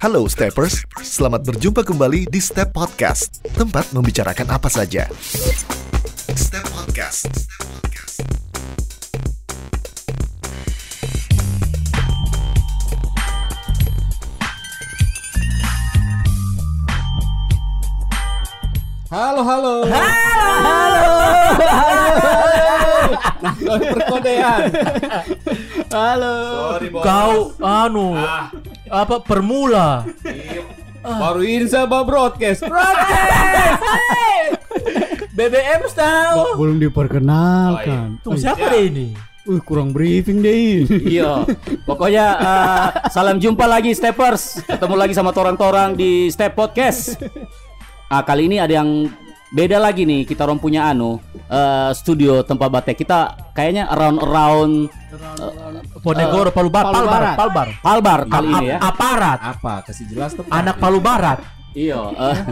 Halo Steppers, selamat berjumpa kembali di Step Podcast, tempat membicarakan apa saja. Step Podcast. Halo, halo. Halo. Perkodean. Halo. Sorry, bos. Kau anu apa permula? Baru ini saya bawa broadcast. BBM tahu. Belum diperkenalkan. Tuh siapa deh ini? Wih, kurang briefing deh. Iya, pokoknya eh, salam jumpa lagi Steppers. Ketemu lagi sama torang-torang di Step Podcast. Ah kali ini ada yang beda lagi nih. Kita orang punya anu eh, studio tempat batek. Kita kayaknya around around Ponegoro Palu Barat. Palu Barat. Palu Barat. Palbar kali ini ya. Aparat. Apa? Kasih jelas tuh. Anak Palu Barat. Iya. eh.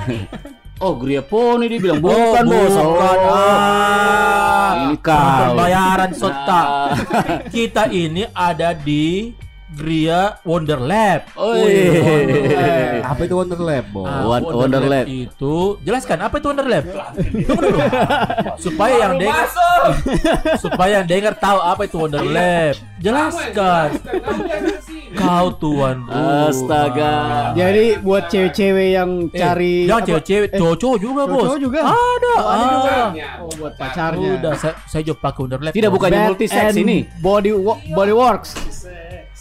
Oh, Griaponi dia bilang bukan bos. bukan. Oh, Ah. ini kau. Pembayaran sota. Nah. Kita ini ada di Gria Wonder Lab. Oh, iya. Apa itu Wonder Lab, bos? Ah, Won- Wonder Lab. itu jelaskan apa itu Wonder Lab? Tunggu dulu. supaya yang dengar supaya yang dengar tahu apa itu Wonder Lab. Jelaskan. Kau tuan rumah. Astaga. Jadi buat cewek-cewek yang Eh, cari jangan apa- cewek-cewek, cowok juga bos. cowok juga? Ada. ah. Oh, buat pacarnya. Udah, saya, saya juga pakai Wonder Lab. Tidak bukannya Bed multisex and ini. Body Body Works.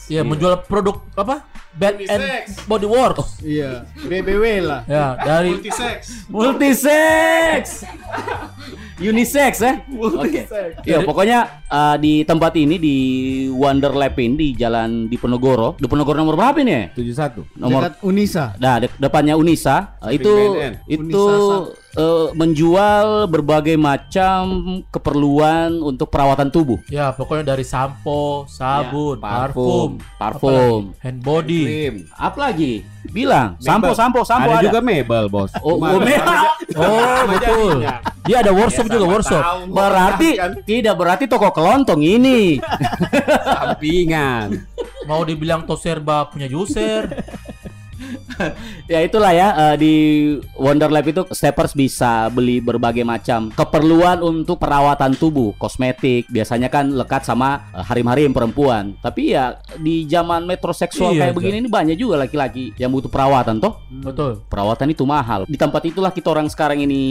Ya, menjual produk apa? Bed and Body Works. Iya, BBW lah. Ya, dari Multisex. Unisex ya? Oke. Ya pokoknya uh, di tempat ini di Wonder Lab ini di Jalan Diponegoro. Diponegoro nomor berapa ini ya? 71. Nomor Dekat Unisa. Nah, de- depannya Unisa uh, itu BNN. itu Unisa uh, menjual berbagai macam keperluan untuk perawatan tubuh. ya pokoknya dari sampo, sabun, Ya, parfum, parfum, apalagi? hand body. Krim. Apa lagi? Bilang, sampo, sampo, sampo Ada ada. juga mebel, bos. Oh, oh, mebel. Oh, betul. Dia ada workshop juga, workshop. Berarti tidak berarti toko kelontong ini. sampingan. Mau dibilang Toserba punya user. ya itulah ya eh, di Wonder Lab itu steppers bisa beli berbagai macam keperluan untuk perawatan tubuh, kosmetik. Biasanya kan lekat sama eh, harim-harim perempuan. Tapi ya di zaman metroseksual Iya, kayak begini ini banyak juga laki-laki yang butuh perawatan toh. Betul. Perawatan itu mahal. Di tempat itulah kita orang sekarang ini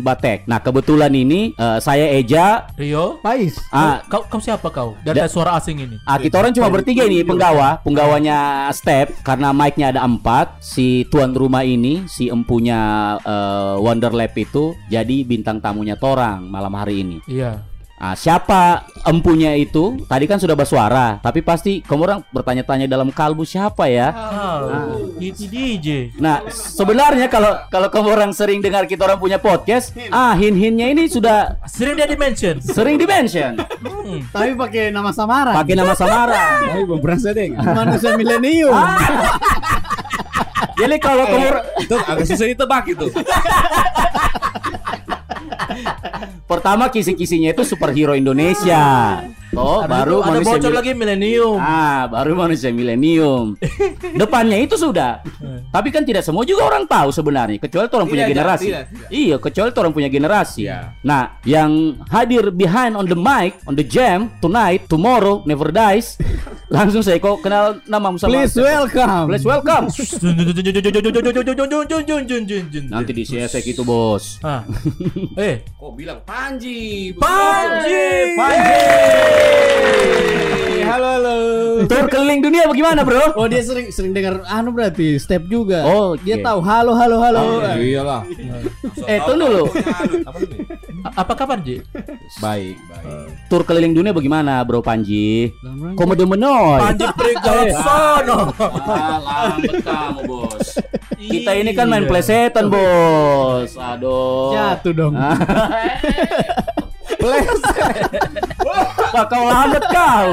batek. Nah, kebetulan ini eh, saya Eja Rio, Pais. Ah, kau, kau siapa kau? Dari Da- suara asing ini. Ah, kita orang cuma bertiga ini penggawa, penggawanya Step karena mic-nya ada empat. Si tuan rumah ini, si empunya eh, Wonder Lab itu jadi bintang tamunya Torang malam hari ini. Iya. Ah, siapa empunya itu? Tadi kan sudah bersuara, tapi pasti kamu orang bertanya-tanya dalam kalbu siapa ya? Ah, itu DJ. Nah, sebenarnya kalau kalau kamu orang sering dengar kita orang punya podcast, ah hin-hinnya ini sudah Sering dia di mention. sering di-mention. Hmm. Tapi pakai nama samaran. Pakai nama samaran. Tapi saya dengar. Manusia milenium. Jadi kalau kamu orang- Itu agak susah ditebak itu. Pertama kisi-kisinya itu superhero Indonesia. Oh, Ada baru ada manusia bocor mil- lagi milenium. Ah, baru manusia milenium. Depannya itu sudah. Tapi kan tidak semua juga orang tahu sebenarnya, kecuali orang punya Tidak, generasi. tidak, tidak. Iya, kecuali orang punya generasi. Iya. Nah, yang hadir behind on the mic, on the jam tonight, tomorrow, never dies. Langsung saya kok kenal nama sama Please welcome. Please welcome. Nanti di CSek itu, Bos. Ah. Eh, Kok bilang Panji? Panji. Halo, halo. Tur keliling dunia bagaimana, Bro? Oh dia sering sering dengar anu berarti step juga. Oh, Dia oke. tahu halo halo halo. Iyalah. Eh, tunggu dulu. Apa kabar, Ji? Baik, baik. Tur keliling dunia bagaimana, Bro Panji? Komodo menoy. Panji Prigalaksono. Ah, lambat kamu, Bos. Kita ini kan Iya. main plesetan, Bos. Aduh. Jatuh dong. Ah. Wah, kau lambat kau.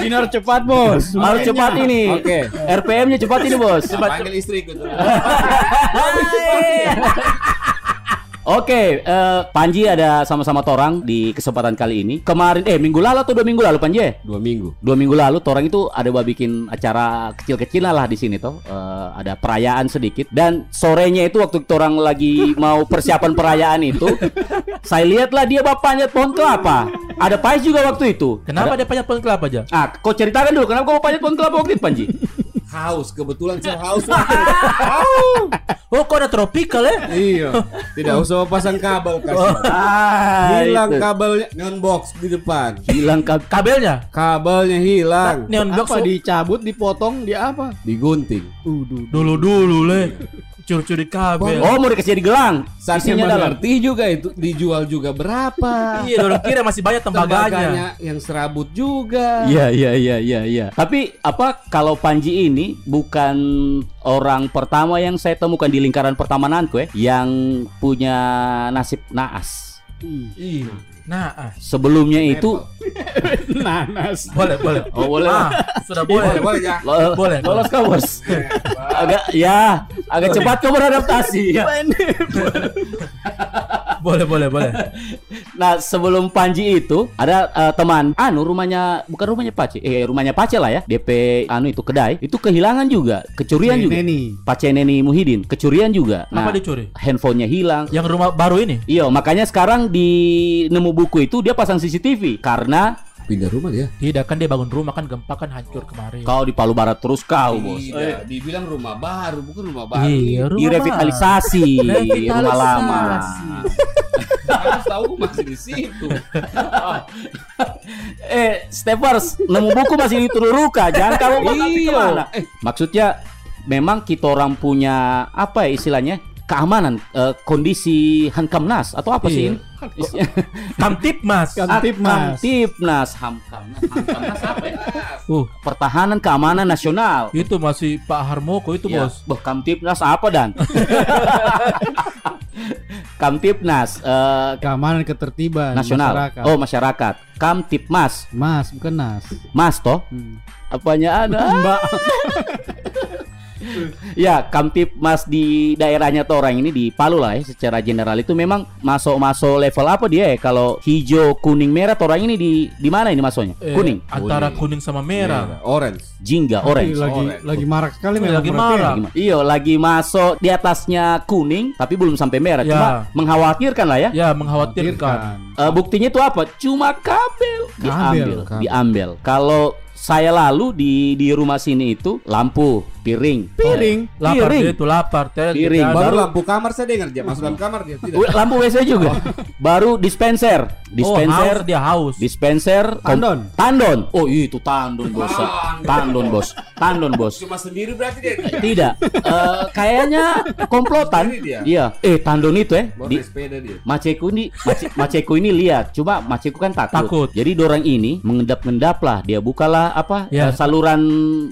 Dinar cepat bos. Harus cepat ini. Oke. RPM-nya cepat ini, Bos. Panggil istriku tuh. Oke, eh, Panji ada sama-sama Torang di kesempatan kali ini. Kemarin, eh minggu lalu atau dua minggu lalu Panji? ya? Dua minggu. Dua minggu lalu Torang itu ada buat bikin acara kecil-kecilan lah di sini tuh. Eh, ada perayaan sedikit dan sorenya itu waktu Torang lagi mau persiapan perayaan itu, saya lihatlah dia bapaknya pohon kelapa. Ada Pais juga waktu itu. Kenapa dia panjat pohon kelapa aja? Ah, kau ceritakan dulu kenapa kau panjat pohon kelapa waktu itu Panji? Haus, kebetulan saya haus. Oh, kok ada tropical ya? iya. Tidak usah pasang kabel kasih. Ah, Hilang itu. kabelnya neon box di depan. Hilang kab Kabelnya? Kabelnya hilang. Neon box Apa oh, dicabut, dipotong, dia apa? Digunting. Uduh. dulu-dulu le. Curi-curi kabel. Oh, mau dikasih di gelang. Saya dalam. mengerti juga itu dijual juga berapa. Iya, orang kira masih banyak tembaganya. Tembaganya yang serabut juga. Iya iya iya iya iya. Tapi apa kalau Panji ini bukan orang pertama yang saya temukan di lingkaran pertamananku ya yang punya nasib naas. Iya. Nah, ah. Sebelumnya itu Nanas. boleh, boleh. Oh, boleh. Ah, sudah boleh. Boleh, boleh ya. lo- Boleh. lolos kau bos. agak ya agak cepat kau beradaptasi. Ya. Boleh, boleh, boleh. Nah sebelum Panji itu ada eh, teman anu rumahnya bukan rumahnya Pace eh rumahnya Pace lah ya DP anu itu kedai itu kehilangan juga kecurian juga Neni. Pace Neni Muhyiddin kecurian juga Apa dicuri? handphonenya hilang Yang rumah baru ini? Iya, makanya sekarang di nemu buku itu dia pasang CCTV karena Pindah rumah dia. Tidak kan dia bangun rumah kan gempa kan hancur kemarin. kau di Palu Barat terus kau, Bos. Tidak, dibilang rumah baru, bukan rumah baru. Iya, rumah Direvitalisasi rumah lama. Harus tahu masih di situ. eh, Steppers, nemu buku masih di Tururuka, jangan kamu Iya. ke mana? Eh, maksudnya memang kita orang punya apa ya istilahnya? Keamanan eh, kondisi Hankamnas atau apa sih Iya. ini? Kamtip Mas. Kamtipmas. Kamtipnas, Hamkamnas, Hamkamnas apa ya? Uh, Pertahanan Keamanan Nasional. itu masih Pak Harmoko itu, Ya, Bos. Beh, Kamtipnas apa dan? Kamtipnas eh, Keamanan ketertiban nasional. masyarakat. Oh, masyarakat. Kamtipmas. Mas, bukan Nas. Mas toh? Hmm. Apanya ada? Mbak. ya, Kamtipmas di daerahnya tuh orang ini di Palu lah ya secara general itu memang masuk-masuk level apa dia ya? Kalau hijau, kuning, merah tuh orang ini di di mana ini masuknya? Eh, Kuning. Antara Kuning. sama merah. Orange. Jingga, orange. Lagi Orange. lagi marak sekali Lagi memang berarti ya. marak. Gimana? Iya, lagi masuk di atasnya kuning tapi belum sampai merah. Ya. Cuma mengkhawatirkan lah ya. Ya, mengkhawatirkan. Tirkan. Eh, buktinya itu apa? Cuma kabel diambil, kabel. diambil. Kalau saya lalu di di rumah sini itu lampu, piring, Piring. Lapar Piring. dia itu lapar. Tel- Piring. tidak ada. Baru lampu kamar saya dengar dia masuk dalam kamar dia. Tidak. W- lampu WC juga. Baru dispenser, dispenser, oh, haus dia haus. dispenser, Tandon. tandon. Oh iya, itu tandon bos, tandon bos, tandon bos. Cuma sendiri berarti dia. Tidak, Eh, kayaknya komplotan. Iya, eh tandon itu ya. Baru Di, naik sepeda dia. Maceku ini Mace, Maceku ini lihat cuma Maceku kan takut. Takut. Jadi dorang ini mengendap-endap lah dia bukalah apa Ya. eh, saluran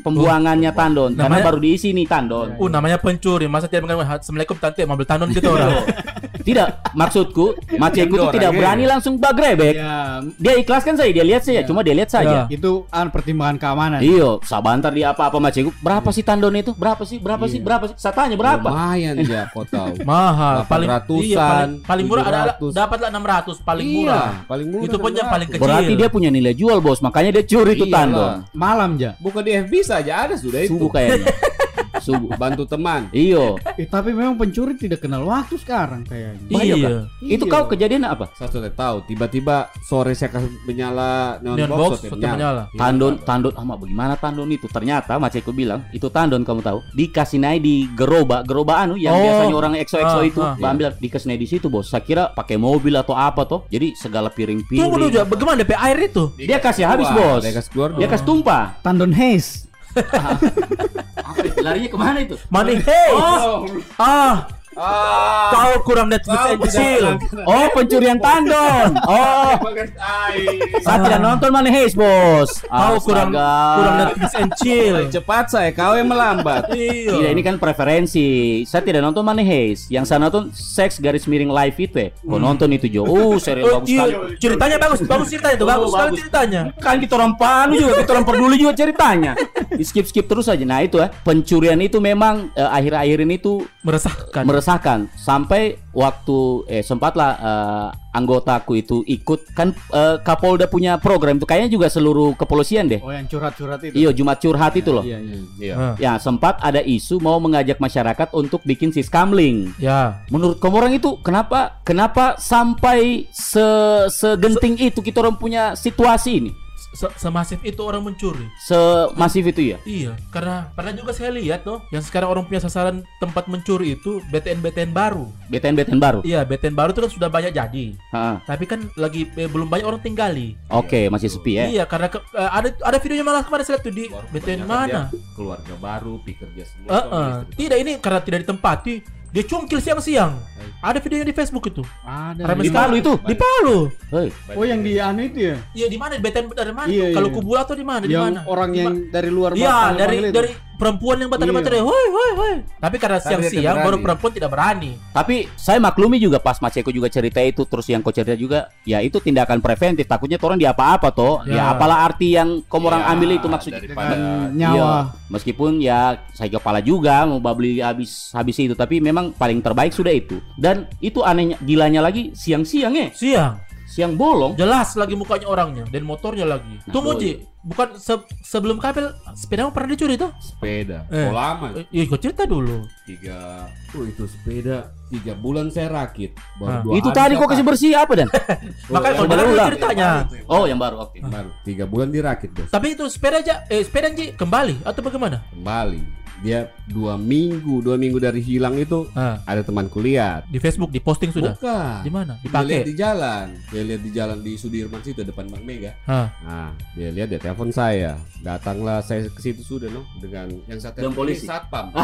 pembuangannya tandon karena Namanya- baru diisi nih tandon. Uh, namanya pencuri. Masa dia mengatakan Assalamualaikum tante, mau ambil tandon gitu orang. Tidak, maksudku Maceku itu tidak berani langsung bagrebek. Ya, Dia ikhlaskan saja, dia lihat saja, cuma dia lihat saja. Ya. itu an pertimbangan keamanan. Iyo, sabantar dia apa-apa Maceku. Berapa sih tandon itu? Berapa sih? Berapa sih? Berapa sih? Saya tanya berapa? Lumayan dia kau tahu. Mahal. Paling 800-an, iya, paling, paling murah ada 700. dapatlah 600 paling Iya, murah. paling murah Itu pun yang 600. paling kecil. Berarti dia punya nilai jual, Bos. Makanya dia curi itu tandon. Malam ja. Bukan di FB saja ada sudah itu. Subuh kayaknya. Subuh. Bantu teman. Iyo. Eh, tapi memang pencuri tidak kenal waktu sekarang kayaknya. Iya. Itu Iya. kau kejadian apa? Saya sudah tahu. Tiba-tiba sore saya kasih menyala neon, Neon box, box sudah sudah menyala. Tandon, tandon, ah mak, bagaimana tandon itu? Ternyata Maceku bilang itu tandon kamu tahu. Dikasih naik di gerobak, gerobak anu yang Oh. biasanya orang exo-exo Ah, itu, ah. ambil dikasih naik di situ bos. Saya kira pakai mobil atau apa toh. Jadi segala Tunggu dulu, piring-piring. Ja. bagaimana DP air itu? Dia kasih habis bos. Dia kasih keluar Dia kasih tumpah. Tandon Hayes. Apa? Larinya ke mana itu? Money hey. Oh. Ah, Ah. kau kurang Netflix and chill. tidak- Oh pencurian tandon. Oh. Saya tidak nonton Money Heist bos. Kau kurang kurang Netflix and chill. Cepat saya, kau yang melambat. Iya. Tidak ini kan preferensi. Saya tidak nonton Money Heist. Yang saya nonton Sex garis miring live itu ya. Kau nonton itu Jo. Oh serial Oh, bagus iya. sekali. Ceritanya bagus, bagus ceritanya itu, Oh, bagus sekali bagus. ceritanya. Kan kita orang panu juga, kita orang peduli juga ceritanya. Di skip skip terus aja. Nah itu ya pencurian itu memang eh, akhir-akhir ini tuh Meresahkan. meresahkan meresahkan sampai waktu eh sempatlah eh, anggotaku itu ikut kan eh, Kapolda punya program itu kayaknya juga seluruh kepolisian deh. Oh yang curhat-curhat itu. Iyo Jumat curhat itu loh. Iya, iya. Iya. Ah. Ya sempat ada isu mau mengajak masyarakat untuk bikin siskamling. Ya. Menurut kamu orang itu kenapa kenapa sampai se segenting itu kita orang punya situasi ini? Se semasif itu orang mencuri. Semasif itu ya? Iya, karena pernah juga saya lihat tuh, yang sekarang orang punya sasaran tempat mencuri itu BTN-BTN baru. BTN-BTN baru. Iya, BTN baru itu kan sudah banyak jadi. Ha, Tapi kan lagi eh, belum banyak orang tinggali. Oke, masih sepi ya. Iya, karena ke- eh, ada ada videonya malah kemarin saya lihat tuh di BTN mana. Keluarga baru, pekerja semua. Eh, suami eh. istri. Tidak ini karena tidak ditempati. Dia cungkil siang-siang. Ada videonya di Facebook itu. Ada. Ramai Di sekali. Palu itu? Di Palu. Hei, Oh yang di anu itu ya? Iya di mana? Di BTN dari mana? Iya, tuh? Kalau iya. kubur atau di mana? Di yang mana? orang yang dari luar Iya, dari dari perempuan yang batal Iya. woi woi woi. Tapi karena siang-siang baru perempuan tidak berani. Tapi saya maklumi juga pas Mas Eko juga cerita itu terus yang kau cerita juga ya itu tindakan preventif takutnya orang di apa-apa toh. Ya, Ya. apalah arti yang kau orang Iya, ambil itu maksudnya. daripada nyawa. Iya, meskipun ya saya kepala juga mau beli habis habis itu tapi memang paling terbaik sudah itu. Dan itu anehnya gilanya lagi siang-siang ya. Siang. Siang bolong. Jelas lagi mukanya orangnya dan motornya lagi. Nah, Tunggu. Ji, bukan se- sebelum kabel sepeda pernah dicuri tuh? sepeda. Eh. Oh, lama. Eh, Iya, kau cerita dulu. Tiga. Oh itu sepeda. Tiga bulan saya rakit. Baru Ah. dua Itu tadi kok kasih bersih apa dan? Makanya kau yang dengar baru dulu ulang. ceritanya. Oh, yang baru. Oke. Baru tiga bulan dirakit bos. Tapi itu sepeda aja, eh sepeda Ji kembali atau bagaimana? Kembali. Dia dua minggu, dua minggu dari hilang itu Ah, ada temanku lihat. di Facebook di posting sudah. Bukan. Di mana? Dia lihat Dipakai. di jalan. Dia lihat di jalan di Sudirman situ depan Bank Mega. Hah. Nah, dia lihat dia telepon saya. Datanglah saya ke situ sudah loh dengan yang satu Dengan polisi? satpam.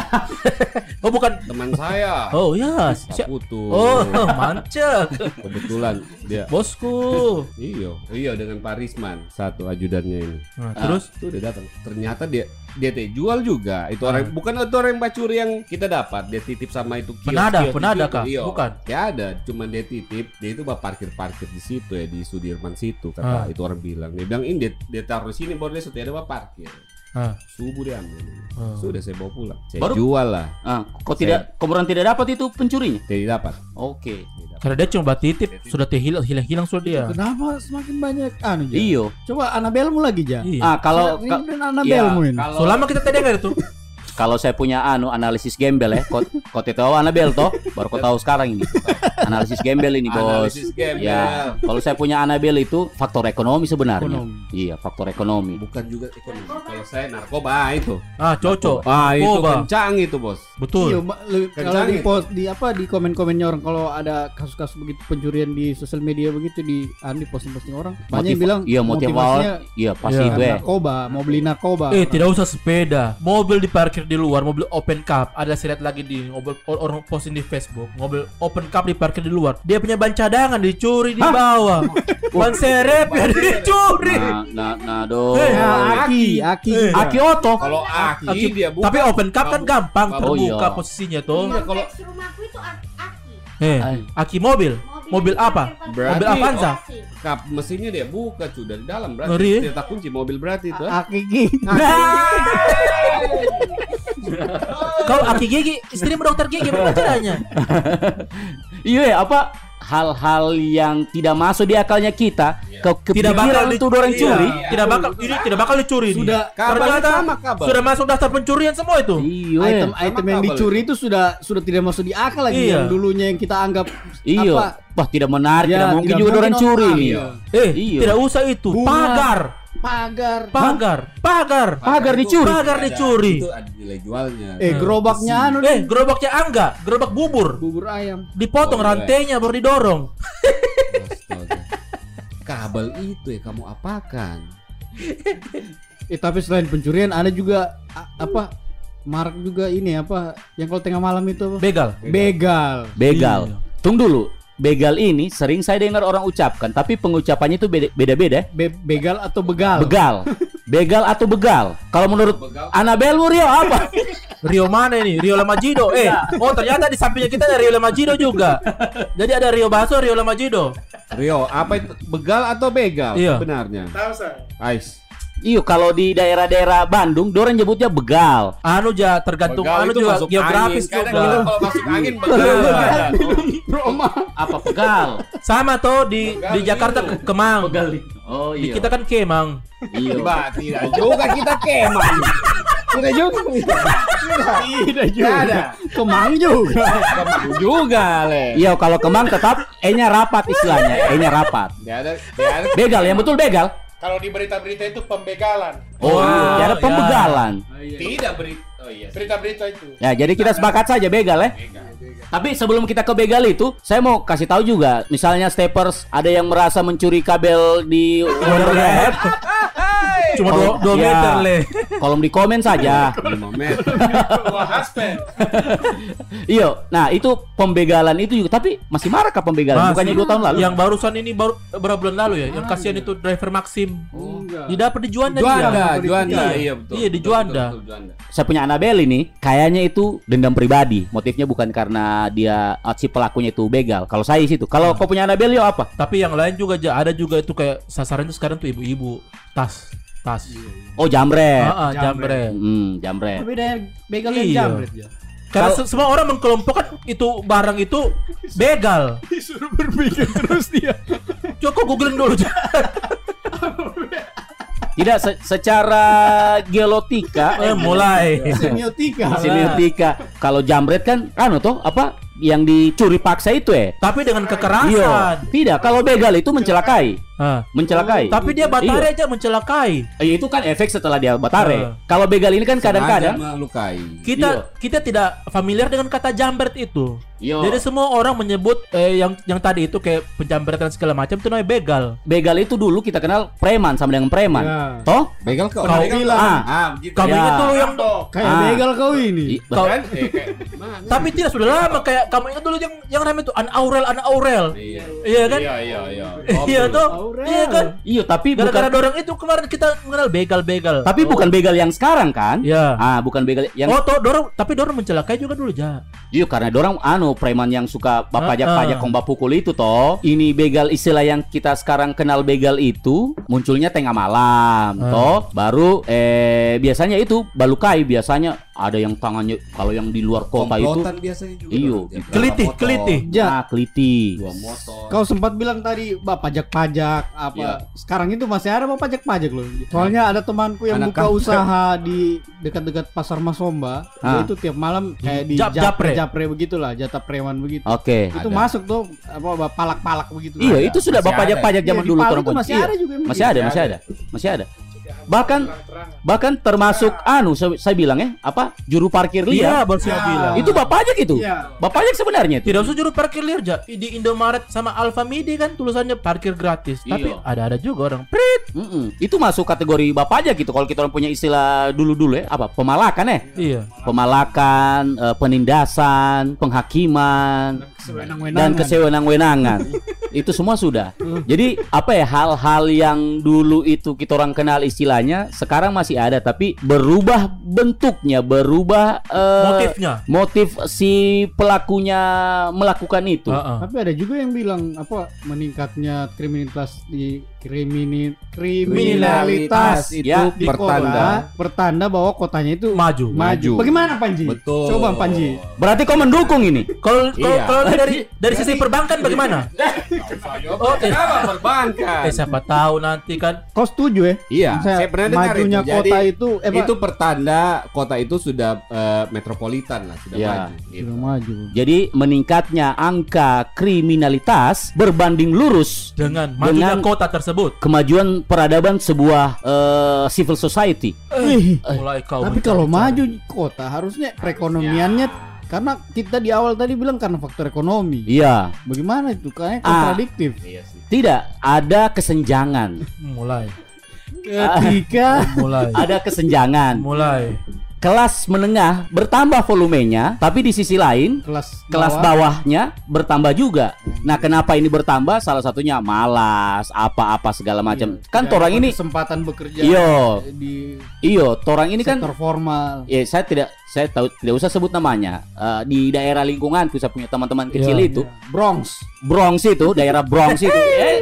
Oh, bukan. Teman saya. Oh, ya. Siap. Putu. Oh, mancek. Kebetulan dia Bosku. Iyo, iya dengan Pak Risman satu ajudannya ini. Nah, Ah. terus Itu udah datang. Ternyata dia dia teh jual juga. Itu Ah. orang bukan itu orang yang bacuri yang kita dapat. Dia titip sama itu kios. Penada, kios penada kah? Iya. Bukan. Ya ada, cuman dia titip. Dia itu bah parkir parkir di situ ya di Sudirman situ Ah. kata itu orang bilang. Dia bilang ini dia, dia taruh di sini baru dia setia ada parkir. Ah. Subuh dia ambil. Ah. Sudah saya bawa pulang. Saya Baru- jual lah. Ah, kok tidak kemudian tidak dapat itu pencurinya? Tidak dapat. Oke. Dapat. Karena dia cuma titip, sudah hilang hilang hilang sudah dia. Kenapa semakin banyak anu? Iyo. Coba Anabelmu lagi Ja. Iya. Ah, kalau ka- dan Anabelmu ini. Kalau Selama kita tadi dengar itu. kalau saya punya anu analisis gembel ya, kok kok tahu Anabel toh, baru kau tahu sekarang ini. Analisis gembel ini, Bos. Analisis gembel. Ya, kalau saya punya Anabel itu faktor ekonomi sebenarnya. Ekonomi. Iya, faktor ekonomi. bukan juga ekonomi. Kalau saya narkoba itu. Ah, cocok. Ah, itu Narkoba. kencang itu, Bos. Iya, Betul. Le- kalau di itu. post di apa di komen-komennya orang kalau ada kasus-kasus begitu pencurian di sosial media begitu di anu di posting-posting orang banyak yang bilang iya motif motivasinya iya pasti Iya. itu ya. narkoba, mau beli narkoba. Eh tidak usah sepeda Mobil diparkir di luar Mobil open cup Ada saya lihat lagi di mobil or- Orang posting di Facebook Mobil open cup diparkir di luar Dia punya ban cadangan Dicuri di bawah Ban serep ya dicuri Nah, nah, nah, do. Eh, aki, aki. Eh. Aki Oto. Kalau aki, Aki- dia buka. Tapi open cup kan gampang Oh, Terbuka iya. posisinya tuh Iya, kalau rumahku itu aki. Eh. Aki mobil Mobil apa? Berarti- Mobil Avanza kap mesinnya dia buka cuy dari dalam Ngeri, berarti ya? tidak kunci mobil berarti itu. Aki gigi. Kau Aki gigi Istrimu dokter gigi Bagaimana caranya? Iya, ya, apa hal-hal yang tidak masuk di akalnya kita ke Tidak bakal itu orang iya, curi. Tidak bakal Ini tidak bakal dicuri. Sudah Ternyata. Sudah masuk daftar pencurian semua itu Iya. item ya. item yang kabel dicuri itu sudah sudah tidak masuk di akal lagi Iya. yang dulunya yang kita anggap Iya. apa Wah, tidak menarik, Ya, tidak mungkin tidak juga mungkin orang curi nih. Iya. Eh, Iya. tidak usah itu. Bunga. Pagar, pagar pagar, pagar. Pagar itu dicuri. Pagar ada- dicuri. Itu ada nilai jualnya. eh gerobaknya anu Eh, gerobaknya angga, gerobak bubur. bubur ayam Dipotong Oh, iya. rantainya baru didorong. Kabel itu ya kamu apakan? eh tapi selain pencurian ada juga a- apa Mark juga ini apa yang kalau tengah malam itu apa? Begal. begal Begal. Iya. Tunggu dulu. Begal ini sering saya dengar orang ucapkan, tapi pengucapannya itu beda- beda-beda. Be- begal atau begal Begal. Begal atau begal? Kalau menurut Begal. Anabel Murio apa? Rio mana ini? Rio Lamajido. Eh, oh ternyata di sampingnya kita ada Rio Lamajido juga. Jadi ada Rio Baso, Rio Lamajido. Rio, apa itu begal atau begal Iya. sebenarnya? Tahu saya. Ais. Iyo kalau di daerah-daerah Bandung, dorang nyebutnya begal. Anu ja tergantung Begal anu juga geografis angin. Juga. kalau masuk angin begal. Apa begal? Sama tuh di di Jakarta ke Kemang. Oh Di iya. kita kan Kemang. Iya. Tidak juga kita kemang. Tidak juga. Tidak juga. ada. Kemang juga. Kemang juga, Le. Iya, kalau Kemang tetap E-nya rapat istilahnya, E-nya rapat. Begal, yang betul begal. Kalau di berita-berita itu pembegalan. Oh, Wow, iya, ada ya. pembegalan. Tidak berita. Oh iya. Berita-berita itu. Ya, jadi kita sepakat saja begal ya. Tapi sebelum kita ke begal itu, saya mau kasih tahu juga, misalnya steppers ada yang merasa mencuri kabel di Wonderlab, Cuma Kalau- 2 ya, meter le. kolom di komen saja. Wah, haspen. Iya, nah itu pembegalan itu juga, tapi masih marah kah pembegalan? Masih. Bukannya dua tahun lalu? Yang barusan ini baru berapa bulan lalu ya? Yang kasihan itu driver Maxim. Dia dapat di Juanda Juanda, dia. Juanda. Iya. Iya, betul. Iya, di Betul, Juanda. betul, betul, Juanda. Saya punya Anabel ini, kayaknya itu dendam pribadi. Motifnya bukan karena dia ah, si pelakunya itu begal. Kalau saya sih itu. Kalau kau punya Anabel yo apa? Tapi yang lain juga ada juga itu kayak sasaran itu sekarang tuh ibu-ibu tas tas. Oh, jamret. Ah, ah, jambret. Hmm, jamret. Beda begal dan Iya. jambret ya. Karena se- semua orang mengkelompokkan itu barang itu begal. Disuruh berpikir terus dia. Coba kau googling dulu. Tidak se- secara geolotika Eh, mulai. Semiotika. semiotika. Kalau jamret kan anu toh apa yang dicuri paksa itu eh. Tapi dengan Iya. kekerasan. Tidak, kalau begal itu mencelakai. Ah. Mencelakai. Tapi dia batare aja mencelakai. Eh, itu kan efek setelah dia Ah. batare. Kalau begal ini kan kadang-kadang melukai. Kita kita tidak familiar dengan kata jambret itu. Yo. Jadi semua orang menyebut eh, yang yang tadi itu kayak penjambretan segala macam itu namanya begal. begal itu dulu kita kenal preman sama dengan preman. Ya. Toh? Begal kok. Kau Begal bilang. kok. Ah, begitu. Kamu Ya. ingat dulu yang Kayak Ah. begal kau ini. I- Kau- Kan? Eh, kayak tapi tidak sudah lama kayak kamu ingat dulu yang yang namanya itu an aurel an aurel. Iya. Iya kan? Iya, iya, iya. Iya tuh. Aurel. Iya kan? Iya, tapi Gara-gara bukan dorong itu kemarin kita mengenal begal-begal. tapi bukan begal yang sekarang kan? Ya. Ah, bukan begal yang Oh, toh dorong tapi dorong mencelakai juga dulu ja. Iya karena dorang anu preman yang suka bapajak-pajak Ah, ah. kong pukul itu toh. Ini begal istilah yang kita sekarang kenal begal itu munculnya tengah malam Ah. toh. Baru eh biasanya itu balukai biasanya ada yang tangannya kalau yang di luar kota itu Komplotan biasanya juga. Iyo. Kelitih, kelitih. Keliti. Dua motor. kau sempat bilang tadi, Pak pajak-pajak apa. Iya. Sekarang itu masih ada Pak pajak-pajak loh. Soalnya ada temanku yang Anak buka kampung. usaha di dekat-dekat Pasar Masomba. Ah. Dia itu tiap malam kayak di Jap- japre, japre. begitulah, jatah preman begitu. Oke. Itu Ada. masuk tuh apa palak-palak begitu. Iya, Ada. itu sudah Masih bapajak-pajak Iya, zaman di dulu masih Iya. ada juga Masih ada, masih ada. Masih ada. Bahkan bahkan termasuk anu saya, saya bilang ya, apa? Juru parkir Iya, liar. baru saya bilang. Itu bapajak itu. Iya. Bapajak sebenarnya itu. Tidak usah juru parkir liar ja. Di Indomaret sama Alfamidi kan tulisannya parkir gratis. Tapi Iya. ada-ada juga orang prit. Mm-mm. Itu masuk kategori bapajak gitu. Kalau kita orang punya istilah dulu-dulu ya, apa? Pemalakan ya. Iya. Pemalakan, eh, penindasan, penghakiman, dan kesewenang-wenangan. itu semua sudah. Jadi apa ya hal-hal yang dulu itu kita orang kenal istilahnya sekarang masih ada tapi berubah bentuknya, berubah eh, Motifnya. motif si pelakunya melakukan itu. Heeh. Tapi ada juga yang bilang apa meningkatnya kriminalitas di krimini, Kriminalitas kriminalitas itu Ya, di pertanda. kota pertanda bahwa kotanya itu Maju. maju. Bagaimana Panji? Betul. Coba Panji. Berarti kau mendukung ini. Kalau kalau Iya. kalau dari dari sisi perbankan bagaimana? Oh, eh, Kenapa perbankan? eh siapa tahu nanti kan Kau setuju ya? Iya, Saya saya pernah dengar majunya itu. kota Jadi, itu eh, itu pertanda kota itu sudah eh, metropolitan lah, sudah Iya. maju. gitu. sudah maju. Jadi meningkatnya angka kriminalitas berbanding lurus dengan majunya Dengan- kota tersebut. Kemajuan peradaban sebuah eh, civil society. Ih, Mulai kau tapi kalau maju kota harusnya perekonomiannya karena kita di awal tadi bilang karena faktor ekonomi. Iya, Bagaimana itu? Kayaknya Ah. kontradiktif. Iya sih. tidak ada kesenjangan. mulai Ketika mulai Ada kesenjangan. mulai Kelas menengah bertambah volumenya, tapi di sisi lain kelas kelas bawah, bawahnya bertambah juga. Nah, kenapa ini bertambah? Salah satunya malas, apa-apa segala macam. Kan tidak orang ada ini kesempatan bekerja Iyo. di iyo, orang ini kan formal. ya saya tidak saya tahu tidak usah sebut namanya. Eh, di daerah lingkunganku saya punya teman-teman kecil Iya, itu Bronx. Bronx itu, daerah Bronx itu. Eh,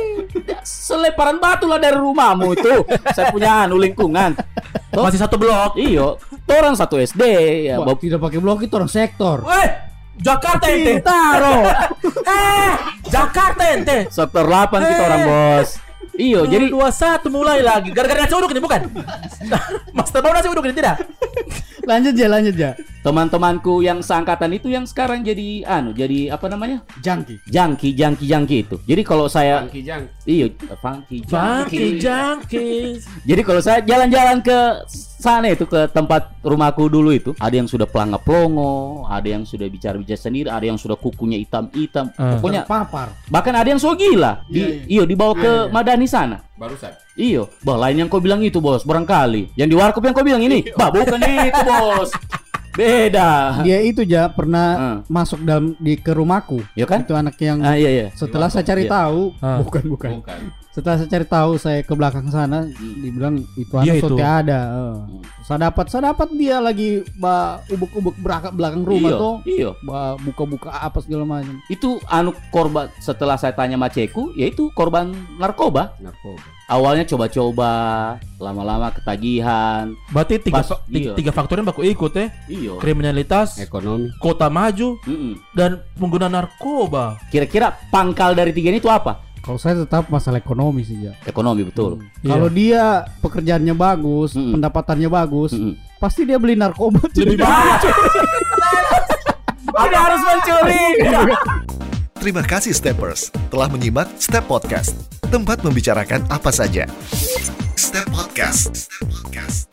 seleparan batu lah dari rumahmu itu. Saya punya anu lingkungan. Toh, Masih satu blok. iyo, orang satu SD ya. Wah, tidak pakai blok itu orang sektor. Weh, Jakarta ente. Taro. Eh, Jakarta ente. Sektor 8 kita orang bos. Iyo, jadi dua satu mulai lagi. Gara-gara nasi uduk ini bukan? Master mau nasi uduk ini tidak? lanjut ya, lanjut ya. teman-temanku yang seangkatan itu yang sekarang jadi anu, jadi apa namanya? Jangki. Jangki, jangki, jangki itu. Jadi kalau saya. Iyo, funky, Jangki, jangki. jangki. Jadi kalau saya jalan-jalan ke sana itu ke tempat rumahku dulu itu, ada yang sudah pelangga plongo, ada yang sudah bicara-bicara sendiri, ada yang sudah kukunya hitam-hitam. Ah. Pokoknya Papar. bahkan ada yang so gila. Di, iyo dibawa ke Madani sana. Barusan. Iyo, bah lain yang kau bilang itu bos, barangkali. Yang di warkop yang kau bilang ini, bah bukan itu bos. Beda. Dia itu ja pernah Ah. masuk dalam di ke rumahku. Ya kan? Itu anak yang Ah iya iya. setelah saya cari Iya. tahu, Ah. bukan bukan. Bukan. Setelah saya cari tahu, saya ke belakang sana, dibilang itu Dia anak itu. ada. eh. Saya dapat, saya dapat dia lagi ba ubuk-ubuk belakang belakang rumah Iyo, tuh, Iyo. ba buka-buka apa segala macam. Itu anu korban setelah saya tanya maceku, yaitu korban narkoba. Narkoba. Awalnya coba-coba, lama-lama ketagihan. Berarti tiga, Pas, fa- tiga, iya. tiga faktornya baku ikut ya. Iyo. Kriminalitas, Ekonomi. kota maju, Mm-mm. dan pengguna narkoba. Kira-kira pangkal dari tiga ini itu apa? Kalau saya tetap masalah ekonomi sih ya. Ekonomi betul. Iya. Kalau dia pekerjaannya bagus, Mm-mm. pendapatannya bagus, Mm-mm. pasti dia beli narkoba. Lebih banyak. Ada harus mencuri. Terima kasih Steppers telah menyimak Step Podcast, tempat membicarakan apa saja. Step Podcast. Step Podcast.